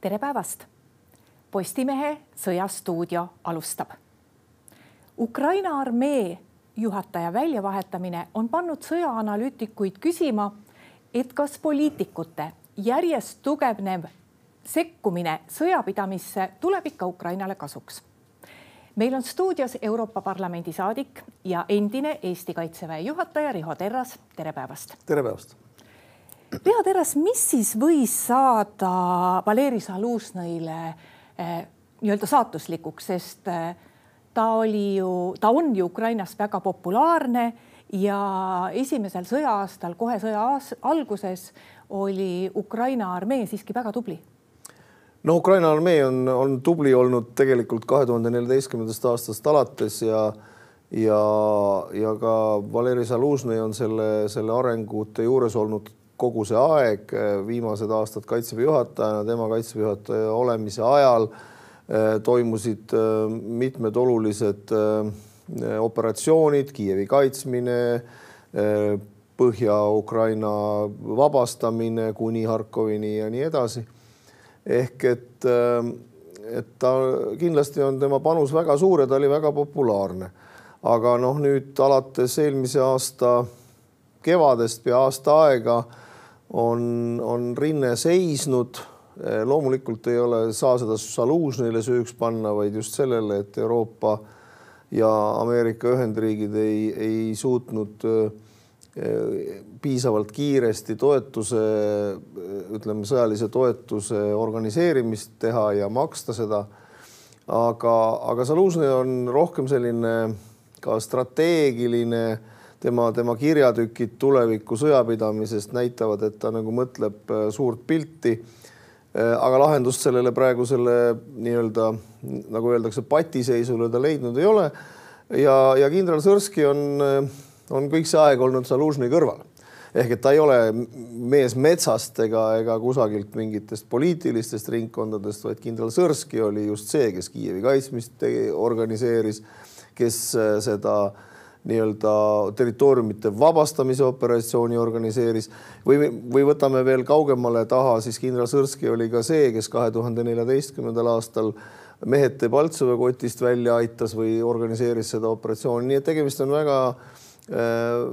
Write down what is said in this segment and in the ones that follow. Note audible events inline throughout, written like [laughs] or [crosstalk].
tere päevast. Postimehe Sõjastuudio alustab. Ukraina armee juhataja väljavahetamine on pannud sõjaanalüütikuid küsima, et kas poliitikute järjest tugevnev sekkumine sõjapidamisse tuleb ikka Ukrainale kasuks. meil on stuudios Euroopa Parlamendi saadik ja endine Eesti Kaitseväe juhataja Riho Terras, tere päevast. tere päevast Riho Terras, mis siis võis saada Valeri Zalužnõile eh, nii-öelda saatuslikuks, sest eh, ta oli ju, ta on ju Ukrainas väga populaarne ja esimesel sõja-aastal, kohe sõja alguses oli Ukraina armee siiski väga tubli. No Ukraina armee on, on tubli olnud tegelikult kahe tuhande neljateistkümnendast aastast alates ja ja, ja ka Valeri Zalužnõi on selle, selle arengute juures olnud kogu see aeg, viimased aastad kaitseväe juhatajana, tema kaitseväe juhataja olemise ajal eh, toimusid eh, mitmed olulised operatsioonid, Kiievi kaitsmine, Põhja-Ukraina vabastamine kuni Harkovini ja nii edasi. ehk et, et ta kindlasti on tema panus väga suur ja ta oli väga populaarne. aga noh, nüüd alates eelmise aasta kevadest pea aasta aega on, on rinne seisnud. loomulikult ei ole, saa seda Zalužnõile süüks panna, vaid just sellele, et Euroopa ja Ameerika Ühendriigid ei, ei suutnud eh, piisavalt kiiresti toetuse, ütleme sõjalise toetuse organiseerimist teha ja maksta seda. aga, aga Zalužnõi on rohkem selline ka strateegiline tema, tema kirjatükid tuleviku sõjapidamisest näitavad, et ta nagu mõtleb äh, suurt pilti. Äh, aga lahendust sellele praegusele nii-öelda nagu öeldakse, patiseisule ta leidnud ei ole. ja, ja kindral Sõrski on, äh, on kõik see aeg olnud Zalužnõi kõrval ehk et ta ei ole mees metsast ega, ega kusagilt mingitest poliitilistest ringkondadest, vaid kindral Sõrski oli just see, kes Kiievi kaitsmist tegi, organiseeris, kes seda äh, nii-öelda territooriumite vabastamise operatsiooni organiseeris. Või, või võtame veel kaugemale taha, siis kindral Sõrski oli ka see, kes kahe tuhande neljateistkümnendal aastal mehed Debaltseve kotist välja aitas või organiseeris seda operatsiooni, nii et tegemist on väga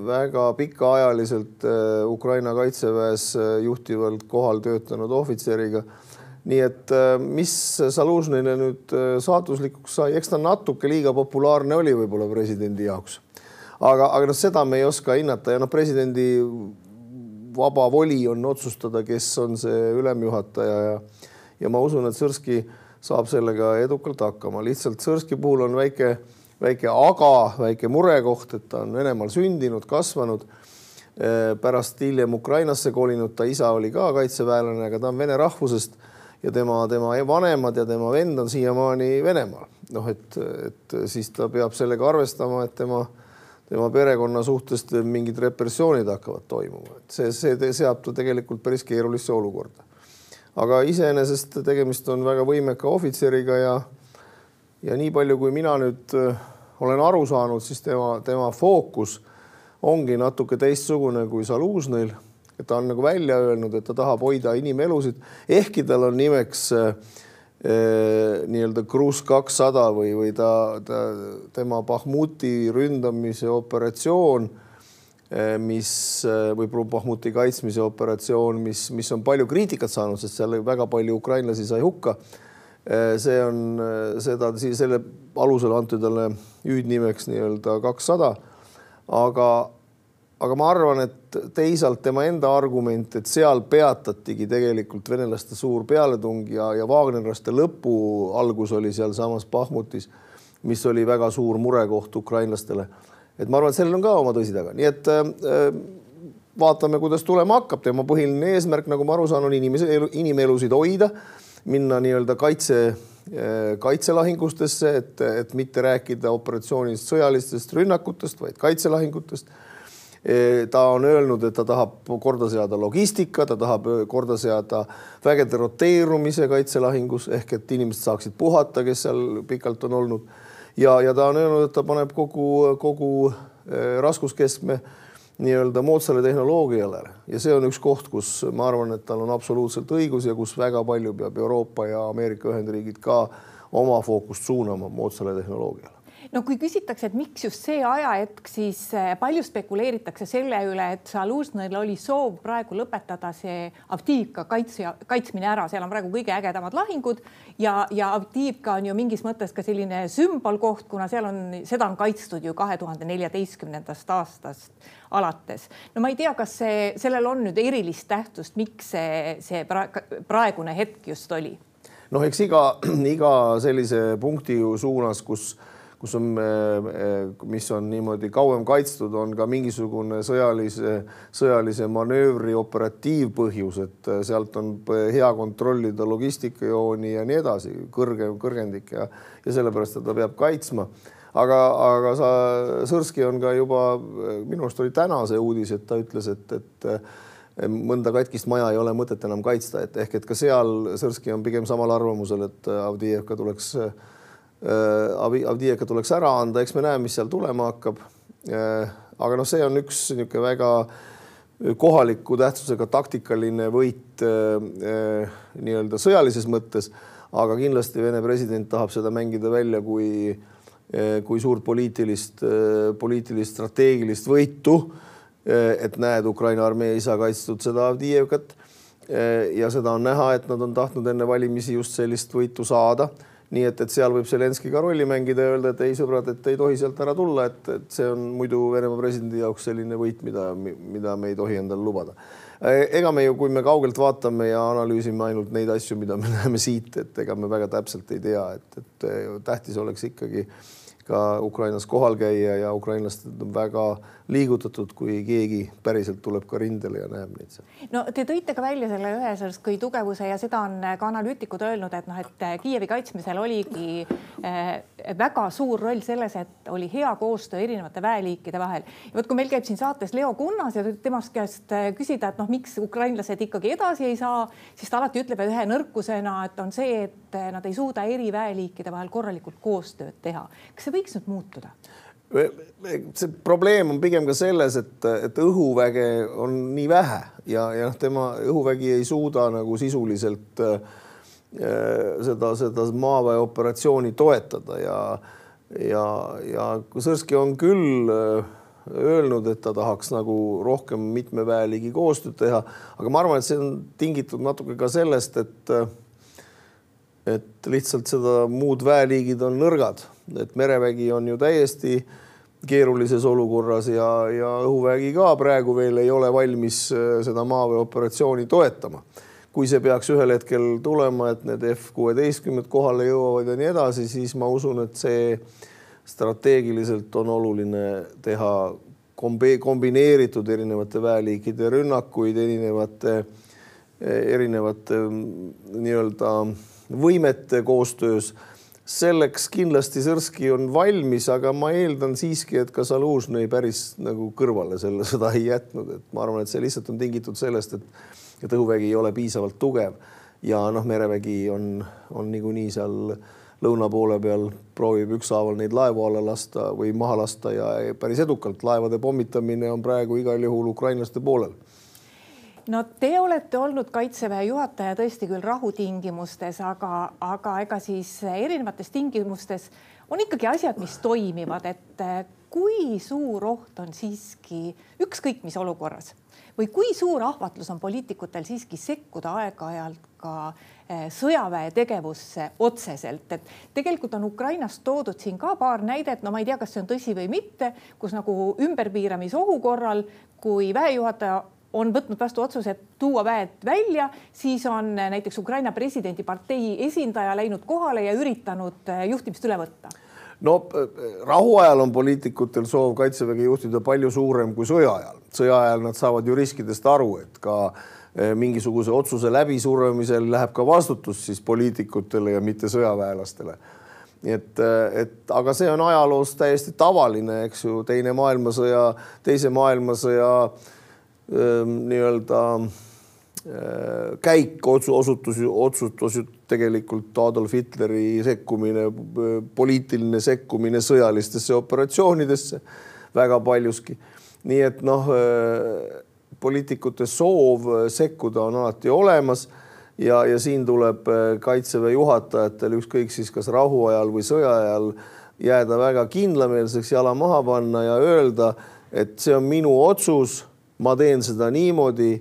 väga pikaajaliselt äh, Ukraina kaitseväes äh, juhtivalt kohal töötanud ohvitseriga. nii et äh, mis Zalužnõile nüüd saatuslikuks sai, eks ta natuke liiga populaarne oli võib-olla presidendi jaoks aga, aga noh, seda me ei oska hinnata ja noh, presidendi vaba voli on otsustada, kes on see ülemjuhataja ja ja ma usun, et Sõrski saab sellega edukalt hakkama, lihtsalt Sõrski puhul on väike, väike aga, väike murekoht, et ta on Venemaal sündinud, kasvanud pärast hiljem Ukrainasse kolinud, ta isa oli ka kaitseväelane, aga ta on vene rahvusest ja tema, tema vanemad ja tema vend on siiamaani Venemaal. noh, et, et siis ta peab sellega arvestama, et tema tema perekonna suhtes mingid repressioonid hakkavad toimuma, et see, see seab ta tegelikult päris keerulisse olukorda. aga iseenesest tegemist on väga võimeka ohvitseriga ja ja nii palju, kui mina nüüd äh, olen aru saanud, siis tema, tema fookus ongi natuke teistsugune kui Zalužnõil, et ta on nagu välja öelnud, et ta tahab hoida inimelusid, ehkki tal on nimeks äh, nii-öelda Kruus kakssada või, või ta, ta, tema Bahmuti ründamise operatsioon, eh, mis eh, või Bahmuti kaitsmise operatsioon, mis, mis on palju kriitikat saanud, sest seal väga palju ukrainlasi sai hukka. see on seda, selle alusel antud talle hüüdnimeks nii-öelda kakssada. aga, aga ma arvan, et teisalt tema enda argument, et seal peatatigi tegelikult venelaste suur pealetung ja, ja Wagnerlaste lõpu algus oli sealsamas Bahmutis, mis oli väga suur murekoht ukrainlastele. et ma arvan, et sellel on ka oma tõsi taga, nii et äh, vaatame, kuidas tulema hakkab, tema põhiline eesmärk, nagu ma aru saan, on inimese, inimelusid hoida, minna nii-öelda kaitse äh, kaitselahingustesse, et, et mitte rääkida operatsioonist sõjalistest rünnakutest, vaid kaitselahingutest ta on öelnud, et ta tahab korda seada logistika, ta tahab korda seada vägede roteerumise kaitselahingus ehk et inimesed saaksid puhata, kes seal pikalt on olnud. ja, ja ta on öelnud, et ta paneb kogu, kogu raskuskeskme nii-öelda moodsale tehnoloogiale ja see on üks koht, kus ma arvan, et tal on absoluutselt õigus ja kus väga palju peab Euroopa ja Ameerika Ühendriigid ka oma fookust suunama moodsale tehnoloogiale no kui küsitakse, et miks just see ajahetk, siis eh, palju spekuleeritakse selle üle, et Zalužnõil oli soov praegu lõpetada see Avdiivka kaitse, kaitsmine ära, seal on praegu kõige ägedamad lahingud ja, ja Avdiivka on ju mingis mõttes ka selline sümbolkoht, kuna seal on, seda on kaitstud ju kahe tuhande neljateistkümnendast aastast alates. no ma ei tea, kas see, sellel on nüüd erilist tähtsust, miks see, see praegune hetk just oli? noh, eks iga, iga sellise punkti ju suunas, kus kus on, mis on niimoodi kauem kaitstud, on ka mingisugune sõjalise, sõjalise manöövri operatiivpõhjus, et sealt on hea kontrollida logistikajooni ja nii edasi, kõrge, kõrgendik ja, ja sellepärast teda peab kaitsma. Aga, aga sa, Sõrski on ka juba, minu arust oli täna see uudis, et ta ütles, et, et mõnda katkist maja ei ole mõtet enam kaitsta, et ehk et ka seal Sõrski on pigem samal arvamusel, et Avdiivka tuleks äh, Äh, Avdiivka tuleks ära anda, eks me näe, mis seal tulema hakkab. Äh, aga noh, see on üks niisugune väga kohaliku tähtsusega taktikaline võit äh, nii-öelda sõjalises mõttes, aga kindlasti Vene president tahab seda mängida välja kui, kui suurt poliitilist, poliitilist strateegilist võitu. et näed, Ukraina armee ei saa kaitstud seda Avdiivkat. ja seda on näha, et nad on tahtnud enne valimisi just sellist võitu saada nii et, et seal võib Zelenskõi ka rolli mängida ja öelda, et ei, sõbrad, et ei tohi sealt ära tulla, et, et see on muidu Venemaa presidendi jaoks selline võit, mida, mida me ei tohi endale lubada. ega me ju, kui me kaugelt vaatame ja analüüsime ainult neid asju, mida me [laughs] näeme siit, et ega me väga täpselt ei tea, et, et tähtis oleks ikkagi ka Ukrainas kohal käia ja ukrainlased on väga liigutatud, kui keegi päriselt tuleb ka rindele ja näeb neid seal. no te tõite ka välja selle üheselt tugevuse ja seda on ka analüütikud öelnud, et noh, et Kiievi kaitsmisel oligi äh, väga suur roll selles, et oli hea koostöö erinevate väeliikide vahel. vot, kui meil käib siin saates Leo Kunnas ja temast käest äh, küsida, et noh, miks ukrainlased ikkagi edasi ei saa, siis ta alati ütleb ühe nõrkusena, et on see, et nad ei suuda eri väeliikide vahel korralikult koostööd teha. kas see võiks nüüd muutuda? See probleem on pigem ka selles, et, et õhuväge on nii vähe ja, ja noh, tema õhuvägi ei suuda nagu sisuliselt äh, seda, seda maaväe operatsiooni toetada ja, ja, ja Sõrski on küll äh, öelnud, et ta tahaks nagu rohkem mitme väeliigi koostööd teha, aga ma arvan, et see on tingitud natuke ka sellest, et et lihtsalt seda muud väeliigid on nõrgad, et merevägi on ju täiesti äh, keerulises olukorras ja, ja õhuvägi ka praegu veel ei ole valmis äh, seda maaväeoperatsiooni toetama. kui see peaks ühel hetkel tulema, et need F kuueteistkümned kohale jõuavad ja nii edasi, siis ma usun, et see strateegiliselt on oluline teha kombi-, kombineeritud erinevate väeliikide rünnakuid, erinevate, erinevate nii-öelda võimete koostöös selleks kindlasti Sõrski on valmis, aga ma eeldan siiski, et ka Zalužnõi päris nagu kõrvale selle, [laughs] seda ei jätnud, et ma arvan, et see lihtsalt on tingitud sellest, et et õhuvägi ei ole piisavalt tugev ja noh, merevägi on, on niikuinii seal lõuna poole peal proovib ükshaaval neid laevu alla lasta või maha lasta ja päris edukalt. laevade pommitamine on praegu igal juhul ukrainlaste poolel no te olete olnud kaitseväe juhataja tõesti küll rahutingimustes, aga, aga ega siis erinevates tingimustes on ikkagi asjad, mis toimivad, et kui suur oht on siiski ükskõik mis olukorras või kui suur ahvatlus on poliitikutel siiski sekkuda aeg-ajalt ka eh, sõjaväe tegevusse otseselt, et tegelikult on Ukrainast toodud siin ka paar näidet, no ma ei tea, kas see on tõsi või mitte, kus nagu ümberpiiramisohu korral, kui väejuhataja on võtnud vastu otsuse tuua väed välja, siis on näiteks Ukraina presidendipartei esindaja läinud kohale ja üritanud eh, juhtimist üle võtta no eh, rahuajal on poliitikutel soov kaitseväge juhtida palju suurem kui sõja ajal. sõja ajal nad saavad ju riskidest aru, et ka eh, mingisuguse otsuse läbisurumisel läheb ka vastutus siis poliitikutele ja mitte sõjaväelastele. nii et, et aga see on ajaloos täiesti tavaline, eks ju, teine maailmasõja, teise maailmasõja äh, nii-öelda äh, käik osutus otsustus ju tegelikult Adolf Hitleri sekkumine, poliitiline sekkumine sõjalistesse operatsioonidesse väga paljuski. nii et noh, poliitikute soov sekkuda on alati olemas ja, ja siin tuleb kaitseväe juhatajatel ükskõik siis kas rahuajal või sõja ajal jääda väga kindlameelseks, jala maha panna ja öelda, et see on minu otsus, ma teen seda niimoodi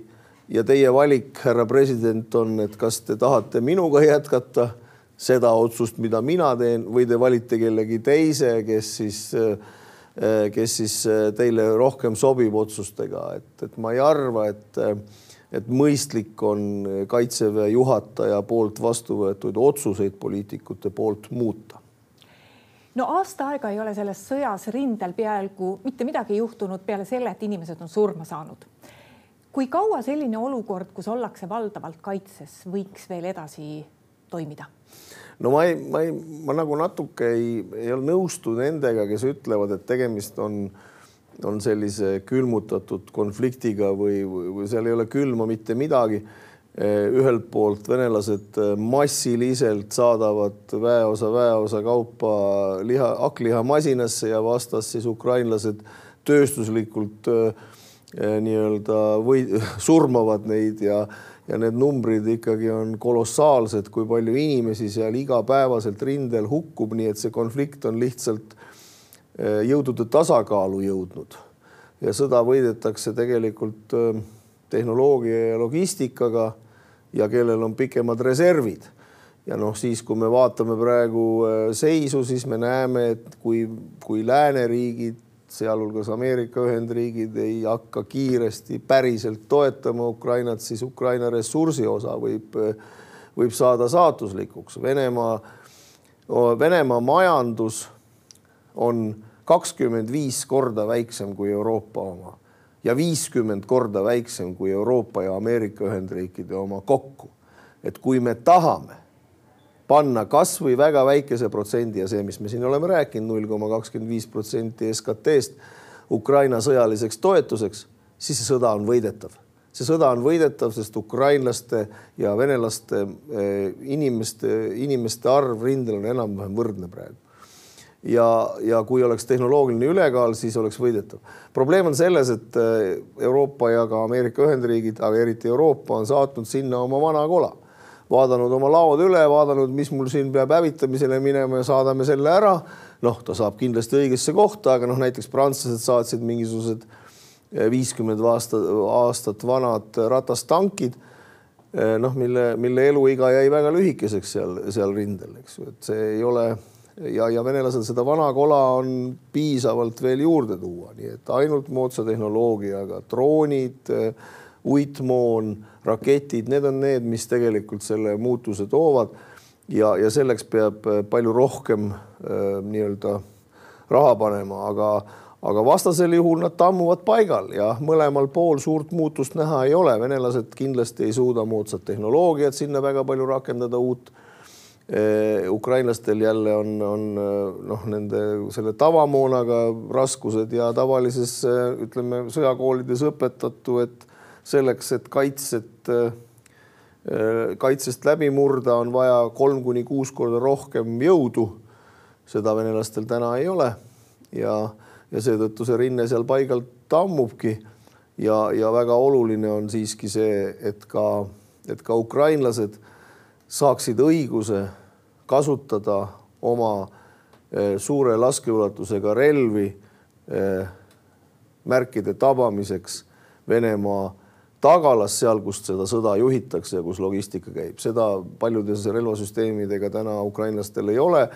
ja teie valik, härra president, on, et kas te tahate minuga jätkata seda otsust, mida mina teen või te valite kellegi teise, kes siis, kes siis teile rohkem sobib otsustega, et, et ma ei arva, et, et mõistlik on kaitseväe juhataja poolt vastu võetud otsuseid poliitikute poolt muuta no aasta aega ei ole selles sõjas rindel peaaegu mitte midagi juhtunud peale selle, et inimesed on surma saanud kui kaua selline olukord, kus ollakse valdavalt kaitses, võiks veel edasi toimida? no ma ei, ma ei, ma nagu natuke ei, ei ole nõustu nendega, kes ütlevad, et tegemist on, on sellise külmutatud konfliktiga või, või, seal ei ole külma mitte midagi. Ühelt poolt venelased massiliselt saadavad väeosa väeosa kaupa liha, hakkliha masinasse ja vastas siis ukrainlased tööstuslikult Eh, nii-öelda või [laughs] surmavad neid ja, ja need numbrid ikkagi on kolossaalsed, kui palju inimesi seal igapäevaselt rindel hukkub, nii et see konflikt on lihtsalt eh, jõudude tasakaalu jõudnud. Ja sõda võidetakse tegelikult eh, tehnoloogia ja logistikaga ja kellel on pikemad reservid ja noh, siis kui me vaatame praegu seisu, siis me näeme, et kui, kui lääneriigid sealhulgas Ameerika Ühendriigid ei hakka kiiresti päriselt toetama Ukrainat, siis Ukraina ressursi osa võib, võib saada saatuslikuks. Venemaa, Venemaa majandus on kakskümmend viis korda väiksem kui Euroopa oma ja viiskümmend korda väiksem kui Euroopa ja Ameerika Ühendriikide oma kokku. et kui me tahame panna kasvõi väga väikese protsendi ja see, mis me siin oleme rääkinud, null koma kakskümmend viis protsenti SKT-st Ukraina sõjaliseks toetuseks, siis see sõda on võidetav. see sõda on võidetav, sest ukrainlaste ja venelaste eh, inimeste, inimeste arv rindel on enam-vähem võrdne praegu ja, ja kui oleks tehnoloogiline ülekaal, siis oleks võidetav. probleem on selles, et eh, Euroopa ja ka Ameerika Ühendriigid, aga eriti Euroopa on saatnud sinna oma vana kola vaadanud oma laod üle, vaadanud, mis mul siin peab hävitamisele minema ja saadame selle ära. noh, ta saab kindlasti õigesse kohta, aga noh, näiteks prantslased saatsid mingisugused eh, viiskümmend aasta, aastat vanad ratastankid. Eh, noh, mille, mille eluiga jäi väga lühikeseks seal, seal rindel, eks ju, et see ei ole ja, ja venelasel seda vana kola on piisavalt veel juurde tuua, nii et ainult moodsa tehnoloogiaga droonid, uitmoon raketid, need on need, mis tegelikult selle muutuse toovad. ja, ja selleks peab äh, palju rohkem äh, nii-öelda raha panema, aga, aga vastasel juhul nad tammuvad paigal ja mõlemal pool suurt muutust näha ei ole. venelased kindlasti ei suuda moodsat tehnoloogiat sinna väga palju rakendada, uut ukrainlastel jälle on, on noh, nende selle tavamoonaga raskused ja tavalises ütleme sõjakoolides õpetatu, et selleks, et kaitset, äh, kaitsest läbi murda, on vaja kolm kuni kuus korda rohkem jõudu. seda venelastel täna ei ole ja, ja seetõttu see rinne seal paigal tammubki. ja, ja väga oluline on siiski see, et ka, et ka ukrainlased saaksid õiguse kasutada oma äh, suure laskeulatusega relvi äh, märkide tabamiseks Venemaa tagalas seal, kust seda sõda juhitakse ja kus logistika käib, seda paljudes relvasüsteemidega täna ukrainlastel ei ole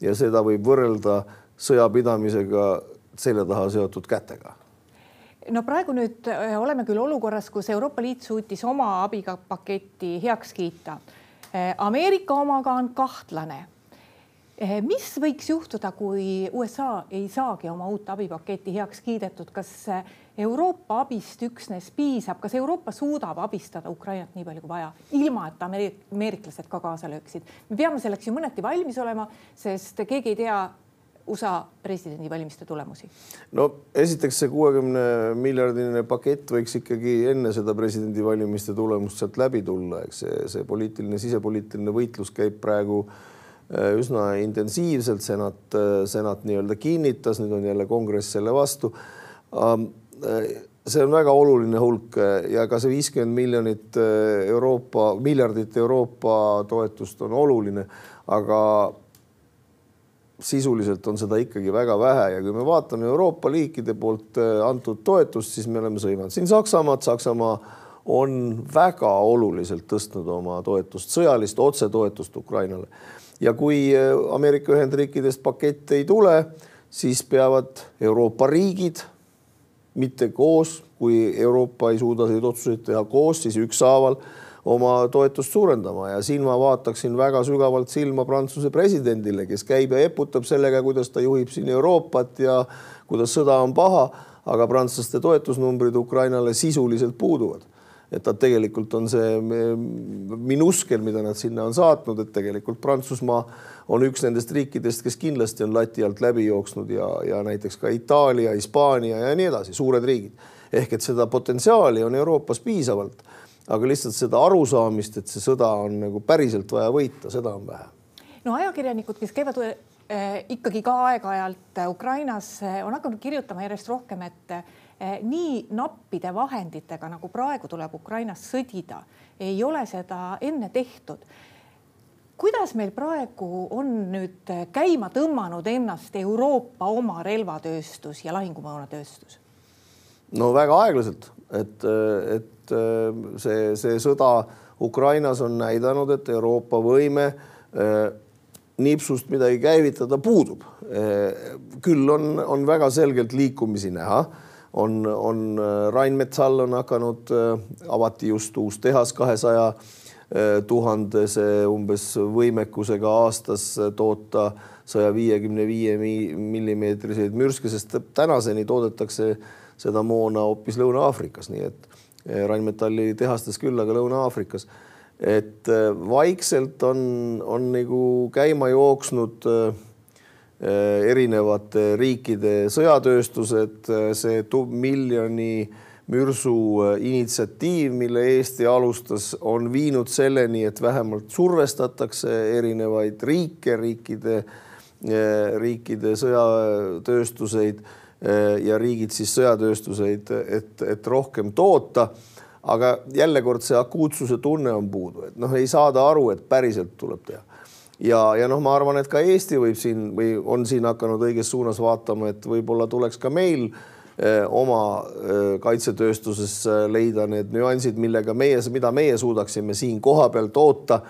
ja seda võib võrrelda sõjapidamisega selja taha seotud kätega no praegu nüüd äh, oleme küll olukorras, kus Euroopa Liit suutis oma abipaketti heaks kiita. Äh, Ameerika omaga on kahtlane. Äh, mis võiks juhtuda, kui USA ei saagi oma uut abipaketti heaks kiidetud, kas Euroopa abist üksnes piisab, kas Euroopa suudab abistada Ukrainat nii palju kui vaja, ilma et ameeriklased ka kaasa lööksid? me peame selleks ju mõneti valmis olema, sest keegi ei tea USA presidendivalimiste tulemusi? no esiteks see kuuekümne miljardiline pakett võiks ikkagi enne seda presidendivalimiste tulemust sealt läbi tulla, eks see, see poliitiline, sisepoliitiline võitlus käib praegu äh, üsna intensiivselt, senat, äh, senat nii-öelda kinnitas, nüüd on jälle kongress selle vastu see on väga oluline hulk ja ka see viiskümmend miljonit Euroopa, miljardit Euroopa toetust on oluline, aga sisuliselt on seda ikkagi väga vähe ja kui me vaatame Euroopa liikide poolt antud toetust, siis me oleme sõimanud siin Saksamaad, Saksamaa on väga oluliselt tõstnud oma toetust, sõjalist otsetoetust Ukrainale. ja kui äh, Ameerika Ühendriikidest pakett ei tule, siis peavad Euroopa riigid mitte koos, kui Euroopa ei suuda neid otsuseid teha koos, siis ükshaaval oma toetust suurendama ja siin ma vaataksin väga sügavalt silma Prantsuse presidendile, kes käib ja eputab sellega, kuidas ta juhib siin Euroopat ja kuidas sõda on paha, aga prantslaste toetusnumbrid Ukrainale sisuliselt puuduvad et ta tegelikult on see minuskel, mida nad sinna on saatnud, et tegelikult Prantsusmaa on üks nendest riikidest, kes kindlasti on lati alt läbi jooksnud ja, ja näiteks ka Itaalia, Hispaania ja nii edasi, suured riigid. ehk et seda potentsiaali on Euroopas piisavalt, aga lihtsalt seda arusaamist, et see sõda on nagu päriselt vaja võita, seda on vähe. no ajakirjanikud, kes käivad äh, ikkagi ka aeg-ajalt Ukrainas, on hakanud kirjutama järjest rohkem, et Eh, nii nappide vahenditega, nagu praegu tuleb Ukrainas sõdida, ei ole seda enne tehtud. kuidas meil praegu on nüüd käima tõmmanud ennast Euroopa oma relvatööstus ja lahingumoonatööstus? No väga aeglaselt, et, et see, see sõda Ukrainas on näidanud, et Euroopa võime eh, nipsust midagi käivitada puudub. Eh, küll on, on väga selgelt liikumisi näha on, on äh, Rheinmetall on hakanud, äh, avati just uus tehas kahesaja äh, tuhandese umbes võimekusega aastas toota saja viiekümne viie millimeetriseid mürske, sest tänaseni toodetakse seda moona hoopis Lõuna-Aafrikas, nii et Rheinmetalli tehastes küll, aga Lõuna-Aafrikas. et vaikselt on, on nagu käima jooksnud Äh, erinevate riikide sõjatööstused, see miljoni mürsu initsiatiiv, mille Eesti alustas, on viinud selleni, et vähemalt survestatakse erinevaid riike, riikide, riikide sõjatööstuseid ja riigid siis sõjatööstuseid, et, et rohkem toota. aga jälle kord see akuutsuse tunne on puudu, et noh, ei saada aru, et päriselt tuleb teha ja, ja noh, ma arvan, et ka Eesti võib siin või on siin hakanud õiges suunas vaatama, et võib-olla tuleks ka meil eh, oma eh, kaitsetööstuses leida need nüansid, millega meie, mida meie suudaksime siin kohapeal toota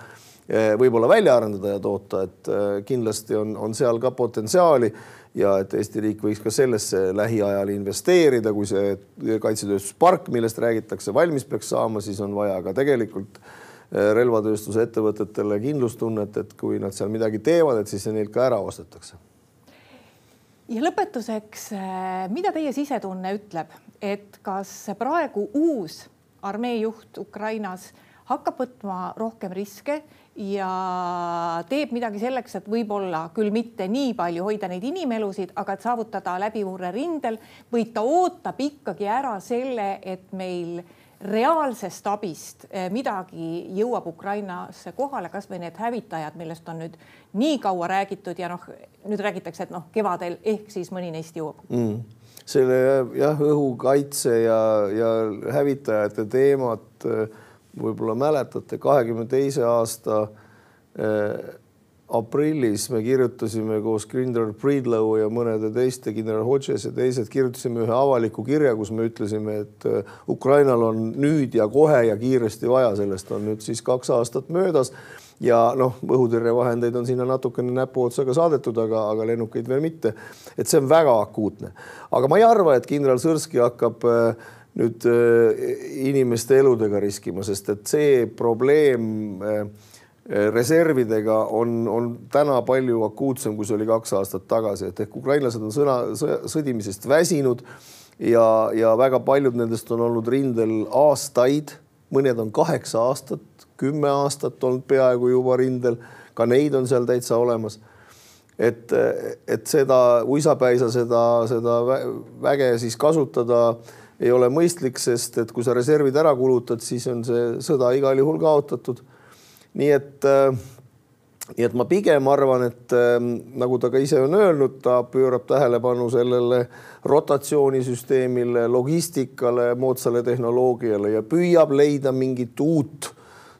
võib-olla välja arendada ja toota, et eh, kindlasti on, on seal ka potentsiaali ja et Eesti riik võiks ka sellesse lähiajal investeerida, kui see kaitsetööstuspark, millest räägitakse, valmis peaks saama, siis on vaja ka tegelikult Äh, relvatööstuse ettevõtetele kindlustunnet, et kui nad seal midagi teevad, et siis see neilt ka ära ostetakse. ja lõpetuseks, mida teie sisetunne ütleb, et kas praegu uus armee juht Ukrainas hakkab võtma rohkem riske ja teeb midagi selleks, et võib-olla küll mitte nii palju hoida neid inimelusid, aga et saavutada läbimurre rindel või ta ootab ikkagi ära selle, et meil reaalsest abist eh, midagi jõuab Ukrainasse kohale, kasvõi need hävitajad, millest on nüüd nii kaua räägitud ja noh, nüüd räägitakse, et noh, kevadel ehk siis mõni neist jõuab. Mm.. selle jah, õhukaitse ja, ja hävitajate teemat eh, võib-olla mäletate, kahekümne teise aasta eh, aprillis me kirjutasime koos kindral Breedlow ja mõnede teiste, kindral Hodges ja teised, kirjutasime ühe avaliku kirja, kus me ütlesime, et äh, Ukrainal on nüüd ja kohe ja kiiresti vaja, sellest on nüüd siis kaks aastat möödas ja noh, õhutõrjevahendeid on sinna natukene näpuotsaga saadetud, aga, aga lennukeid veel mitte. et see on väga akuutne, aga ma ei arva, et kindral Sõrski hakkab äh, nüüd äh, inimeste eludega riskima, sest et see probleem Eh, reservidega on, on täna palju akuutsem, kui see oli kaks aastat tagasi, et ehk ukrainlased on sõna, sõdimisest väsinud ja, ja väga paljud nendest on olnud rindel aastaid, mõned on kaheksa aastat, kümme aastat olnud peaaegu juba rindel, ka neid on seal täitsa olemas. et, et seda uisapäisa, seda, seda väge siis kasutada ei ole mõistlik, sest et kui sa reservid ära kulutad, siis on see sõda igal juhul kaotatud. Nii et äh, nii et ma pigem arvan, et ähm, nagu ta ka ise on öelnud, ta pöörab tähelepanu sellele rotatsioonisüsteemile, logistikale, moodsale tehnoloogiale ja püüab leida mingit uut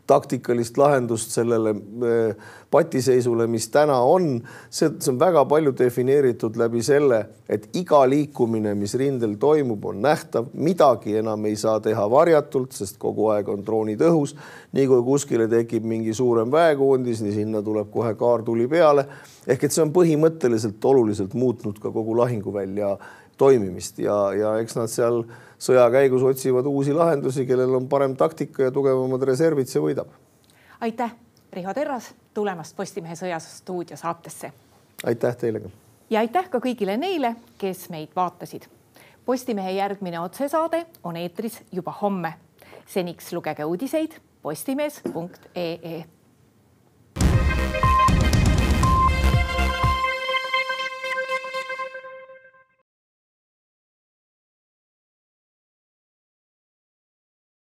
taktikalist lahendust sellele äh, patiseisule, mis täna on. see, see on väga palju defineeritud läbi selle, et iga liikumine, mis rindel toimub, on nähtav, midagi enam ei saa teha varjatult, sest kogu aeg on droonid õhus. nii kui kuskile tekib mingi suurem väekoondis, nii sinna tuleb kohe kaartuli peale. ehk et see on põhimõtteliselt oluliselt muutnud ka kogu lahinguvälja toimimist ja, ja eks nad seal sõja käigus otsivad uusi lahendusi, kellel on parem taktika ja tugevamad reservid, see võidab. aitäh, Riho Terras tulemast Postimehe Sõjastuudio saatesse. aitäh teile ka. ja aitäh ka kõigile neile, kes meid vaatasid. Postimehe järgmine otsesaade on eetris juba homme. seniks lugege uudiseid postimees.ee